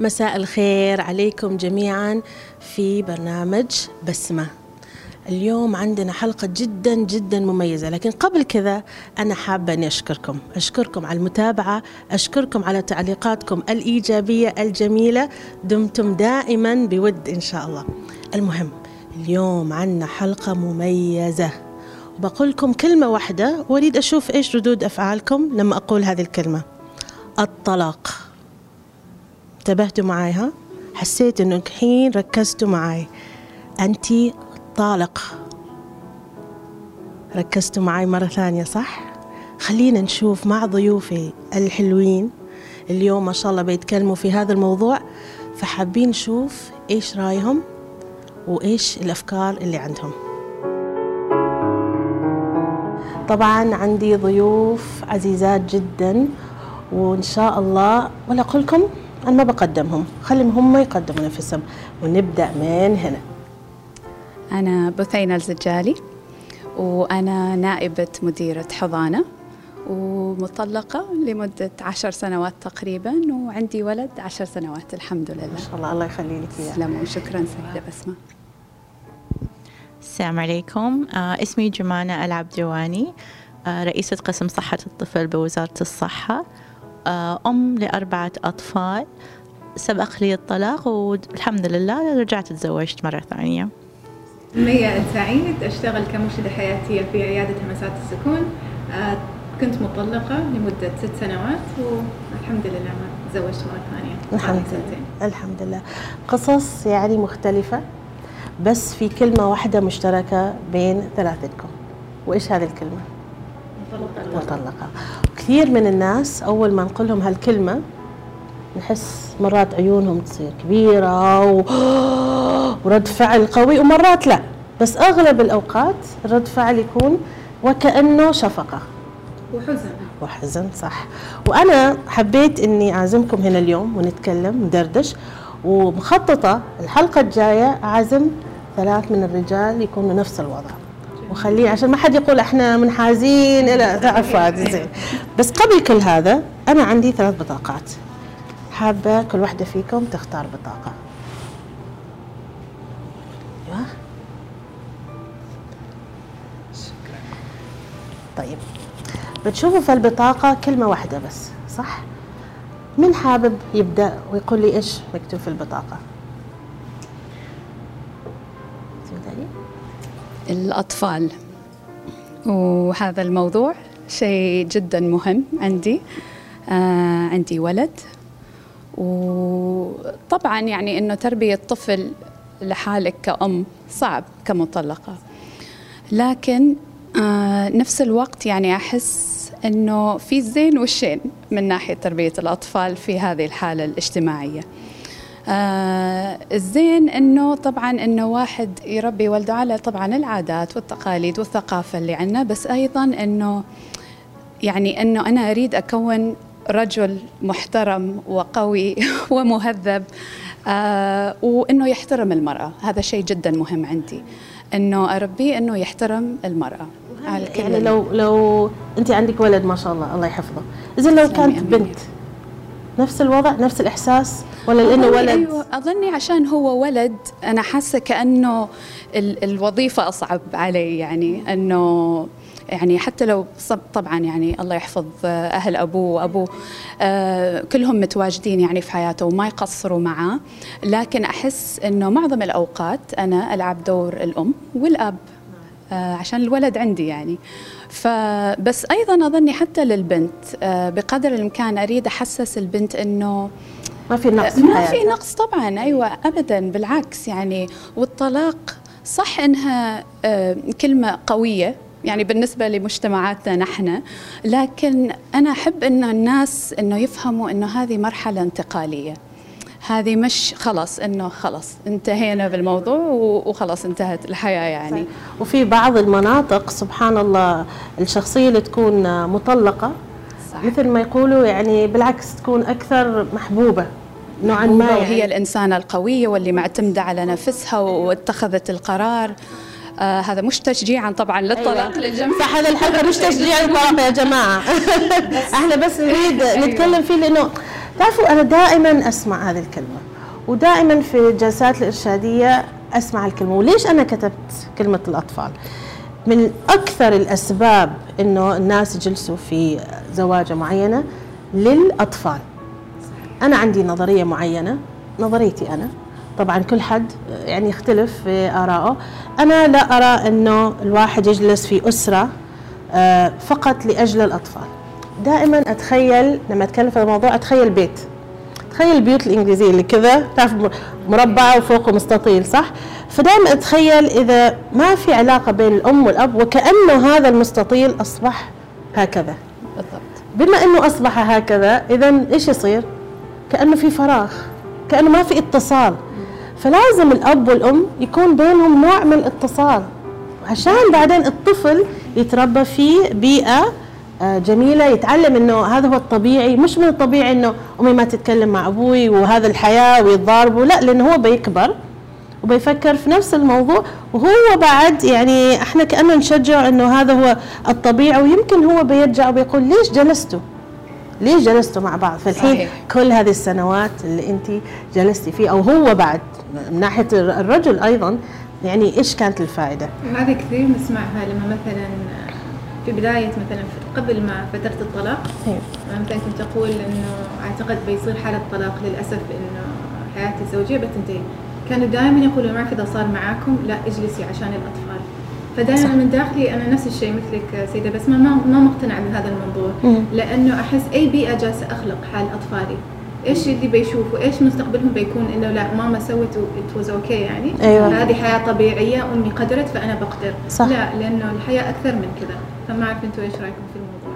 مساء الخير عليكم جميعا في برنامج بسمة. اليوم عندنا حلقة جدا جدا مميزة لكن قبل كذا أنا حابة أني أشكركم. أشكركم على المتابعة أشكركم على تعليقاتكم الإيجابية الجميلة. دمتم دائما بود إن شاء الله. المهم اليوم عندنا حلقة مميزة. بقول لكم كلمة واحدة وأريد أشوف إيش ردود أفعالكم لما أقول هذه الكلمة. الطلاق. انتبهتوا معي ها؟ حسيت انه الحين ركزتوا معي أنت طالق. ركزتوا معي مرة ثانية صح؟ خلينا نشوف مع ضيوفي الحلوين. اليوم ما شاء الله بيتكلموا في هذا الموضوع فحابين نشوف إيش رأيهم وإيش الأفكار اللي عندهم. طبعا عندي ضيوف عزيزات جدا وإن شاء الله ولا أقول لكم أنا ما بقدمهم. خليهم هم يقدموا نفسهم ونبدأ من هنا. أنا بثينة الزجالي وأنا نائبة مديرة حضانة ومطلقة لمدة عشر سنوات تقريبا وعندي ولد عشر سنوات الحمد لله. ما شاء الله الله يخلي لك اياه تسلموا وشكرا سيدة بسمة السلام عليكم. آه اسمي جمانة العبدواني آه رئيسة قسم صحة الطفل بوزارة الصحة. آه أم لأربعة أطفال سبق لي الطلاق والحمد لله رجعت تزوجت مرة ثانية. مية السعيد أشتغل كمرشدة حياتية في عيادة همسات السكون. آه، كنت مطلقة لمدة ست سنوات والحمد لله ما تزوجت مرة ثانية. الحمد. لله. الحمد لله. قصص يعني مختلفة بس في كلمة واحدة مشتركة بين ثلاثتكم. وإيش هذه الكلمة؟ مطلقة. كثير من الناس أول ما نقول لهم هالكلمة نحس مرات عيونهم تصير كبيرة و... ورد فعل قوي ومرات لا. بس أغلب الأوقات رد فعل يكون وكأنه شفقة. وحزن. وحزن صح. وأنا حبيت أني أعزمكم هنا اليوم ونتكلم ندردش ومخططة الحلقة الجاية أعزم ثلاث من الرجال يكونوا نفس الوضع. وخليه عشان ما حد يقول إحنا منحازين إلى تعرف هذا زين. بس قبل كل هذا أنا عندي ثلاث بطاقات. حابة كل واحدة فيكم تختار بطاقة. أيوه. طيب. بتشوفوا في البطاقة كلمة واحدة بس صح؟ من حابب يبدأ ويقول لي إيش مكتوب في البطاقة؟ الأطفال. وهذا الموضوع شيء جدا مهم عندي. آه عندي ولد. وطبعا يعني إنه تربية طفل لحالك كأم صعب كمطلقة. لكن آه نفس الوقت يعني أحس إنه في الزين والشين من ناحية تربية الأطفال في هذه الحالة الاجتماعية. آه الزين إنه طبعا إنه واحد يربي ولده على طبعا العادات والتقاليد والثقافة اللي عندنا بس أيضا إنه يعني إنه أنا أريد أكون رجل محترم وقوي ومهذب آه وإنه يحترم المرأة. هذا شيء جدا مهم عندي إنه اربيه إنه يحترم المرأة. على يعني لو لو أنت عندك ولد ما شاء الله الله يحفظه. اذا لو كانت. بنت نفس الوضع نفس الإحساس ولا أظني ولد؟ أيوة أظني عشان هو ولد أنا حاسة كأنه ال الوظيفة أصعب علي يعني أنه يعني حتى لو صب- طبعا يعني الله يحفظ آه، أهل أبوه وأبوه آه كلهم متواجدين يعني في حياته وما يقصروا معاه لكن أحس أنه معظم الأوقات أنا ألعب دور الأم والأب. آه، عشان الولد عندي يعني. فبس أيضا أظني حتى للبنت آه، بقدر الإمكان أريد أحسس البنت إنه ما في نقص ما في. نقص طبعا أيوه ابدا بالعكس يعني. والطلاق صح إنها آه، كلمة قوية يعني بالنسبة لمجتمعاتنا نحن لكن أنا أحب إن الناس إنه يفهموا إنه هذه مرحلة انتقالية. هذه مش خلاص إنه خلاص انتهينا بالموضوع و- وخلاص انتهت الحياة يعني. وفي بعض المناطق سبحان الله الشخصية اللي تكون مطلقة صح. مثل ما يقولوا يعني بالعكس تكون أكثر محبوبة نوعا ما يعني. هي الإنسانة القوية واللي معتمدة على نفسها واتخذت القرار. آه هذا مش تشجيعا طبعا للطلاق أيوة. للجميع. صح هذا الحلقة مش تشجيع الطلاق يا جماعة. إحنا بس نريد أيوة. نتكلم فيه لأنه تعرفوا أنا دائما أسمع هذه الكلمة ودائما في الجلسات الإرشادية أسمع الكلمة. وليش أنا كتبت كلمة الأطفال؟ من أكثر الأسباب إنه الناس يجلسوا في زواجة معينة للأطفال. أنا عندي نظرية معينة نظريتي أنا. طبعا كل حد يعني يختلف في آرائه. أنا لا أرى إنه الواحد يجلس في أسرة آه، فقط لأجل الأطفال. دائما أتخيل لما أتكلم في الموضوع أتخيل بيت. تخيل البيوت الإنجليزية اللي كذا تعرف مربعة وفوقه مستطيل صح؟ فدائما أتخيل إذا ما في علاقة بين الأم والأب وكانه هذا المستطيل أصبح هكذا. بالضبط. بما إنه أصبح هكذا اذا إيش يصير؟ كأنه في فراغ كأنه ما في اتصال. فلازم الأب والأم يكون بينهم نوع من الاتصال عشان بعدين الطفل يتربى في بيئة جميلة يتعلم إنه هذا هو الطبيعي مش من الطبيعي إنه أمي ما تتكلم مع أبوي وهذا الحياة ويتضاربوا لا لأنه هو بيكبر وبيفكر في نفس الموضوع وهو بعد يعني إحنا كأنه نشجع إنه هذا هو الطبيعي ويمكن هو بيرجع وبيقول ليش جلستوا؟ ليش جلستوا مع بعض؟ فالحين صحيح. كل هذه السنوات اللي أنت جلستي فيه أو هو بعد من ناحية الرجل أيضا يعني إيش كانت الفائدة؟ هذه كثير نسمعها لما مثلا في بداية مثلا قبل ما فترة الطلاق. مثلا كنت أقول إنه أعتقد بيصير حالة طلاق للأسف إنه حياتي الزوجية بتنتهي كانوا دائما يقولوا ما أعرف إذا صار معاكم لا اجلسي عشان الأطفال فدائما من داخلي أنا نفس الشيء مثلك سيدة بس ما ما مقتنعة بهذا الموضوع مم. لأنه أحس أي بيئة جالسة أخلق حال أطفالي إيش اللي بيشوفوا إيش مستقبلهم بيكون؟ إنه لا ماما سوت it was okay يعني. أيوة. هذه حياة طبيعية أمي قدرت فأنا بقدر. صح. لا لأنه الحياة أكثر من كذا. فما أعرف أنتم إيش رأيكم في الموضوع؟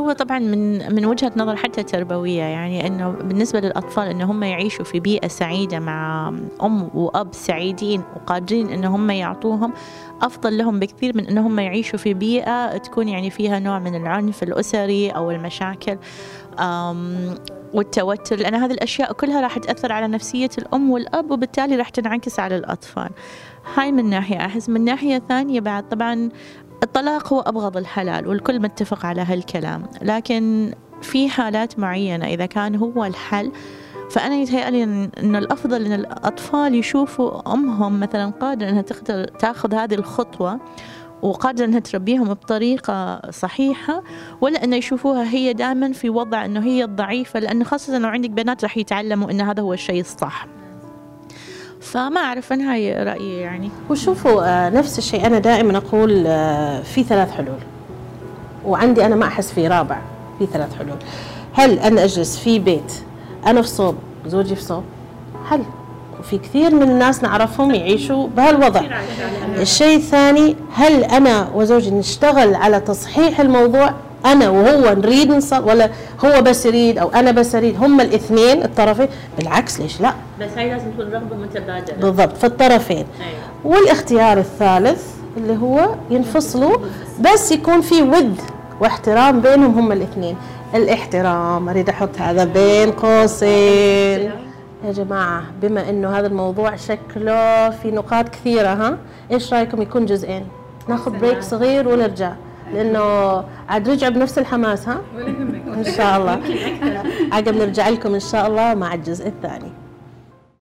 هو طبعا من من وجهة نظر حتى تربوية يعني إنه بالنسبة للأطفال إن هم يعيشوا في بيئة سعيدة مع أم وأب سعيدين وقادرين إن هم يعطوهم أفضل لهم بكثير من إن هم يعيشوا في بيئة تكون يعني فيها نوع من العنف الأسري أو المشاكل والتوتر. لأن هذه الأشياء كلها راح تأثر على نفسية الأم والأب وبالتالي راح تنعكس على الأطفال. هاي من ناحية أحس من ناحية ثانية بعد. طبعا الطلاق هو أبغض الحلال والكل متفق على هالكلام لكن في حالات معينة إذا كان هو الحل فأنا يتهيألي إن الأفضل إن الأطفال يشوفوا أمهم مثلا قادرة إنها تقدر تأخذ هذه الخطوة وقادرة إنها تربيهم بطريقة صحيحة ولا إنه يشوفوها هي دائما في وضع إنه هي الضعيفة لأنه خاصة لو عندك بنات راح يتعلموا إن هذا هو الشيء الصح. فما أعرف أنا هاي رأيي يعني. وشوفوا آه، نفس الشيء أنا دائما أقول آه، في ثلاث حلول. وعندي أنا ما أحس في رابع في ثلاث حلول. هل أنا أجلس في بيت أنا في صوب زوجي في صوب؟ حل وفي كثير من الناس نعرفهم يعيشوا بهالوضع. الشيء الثاني هل أنا وزوجي نشتغل على تصحيح الموضوع؟ أنا وهو نريد نصل ولا هو بس يريد أو أنا بس أريد هم الاثنين الطرفين. بالعكس ليش لا؟ بس هاي لازم تكون رغبة متبادلة. بالضبط في الطرفين أيوة. والاختيار الثالث اللي هو ينفصلوا بس يكون في ود واحترام بينهم هم الاثنين. الاحترام أريد أحط هذا بين قوسين. يا جماعة بما إنه هذا الموضوع شكله في نقاط كثيرة ها؟ إيش رأيكم يكون جزئين؟ ناخذ بريك صغير ونرجع. لأنه عاد رجع بنفس الحماس ها؟ ولا يهمك. إن شاء الله. عقب نرجع لكم إن شاء الله مع الجزء الثاني.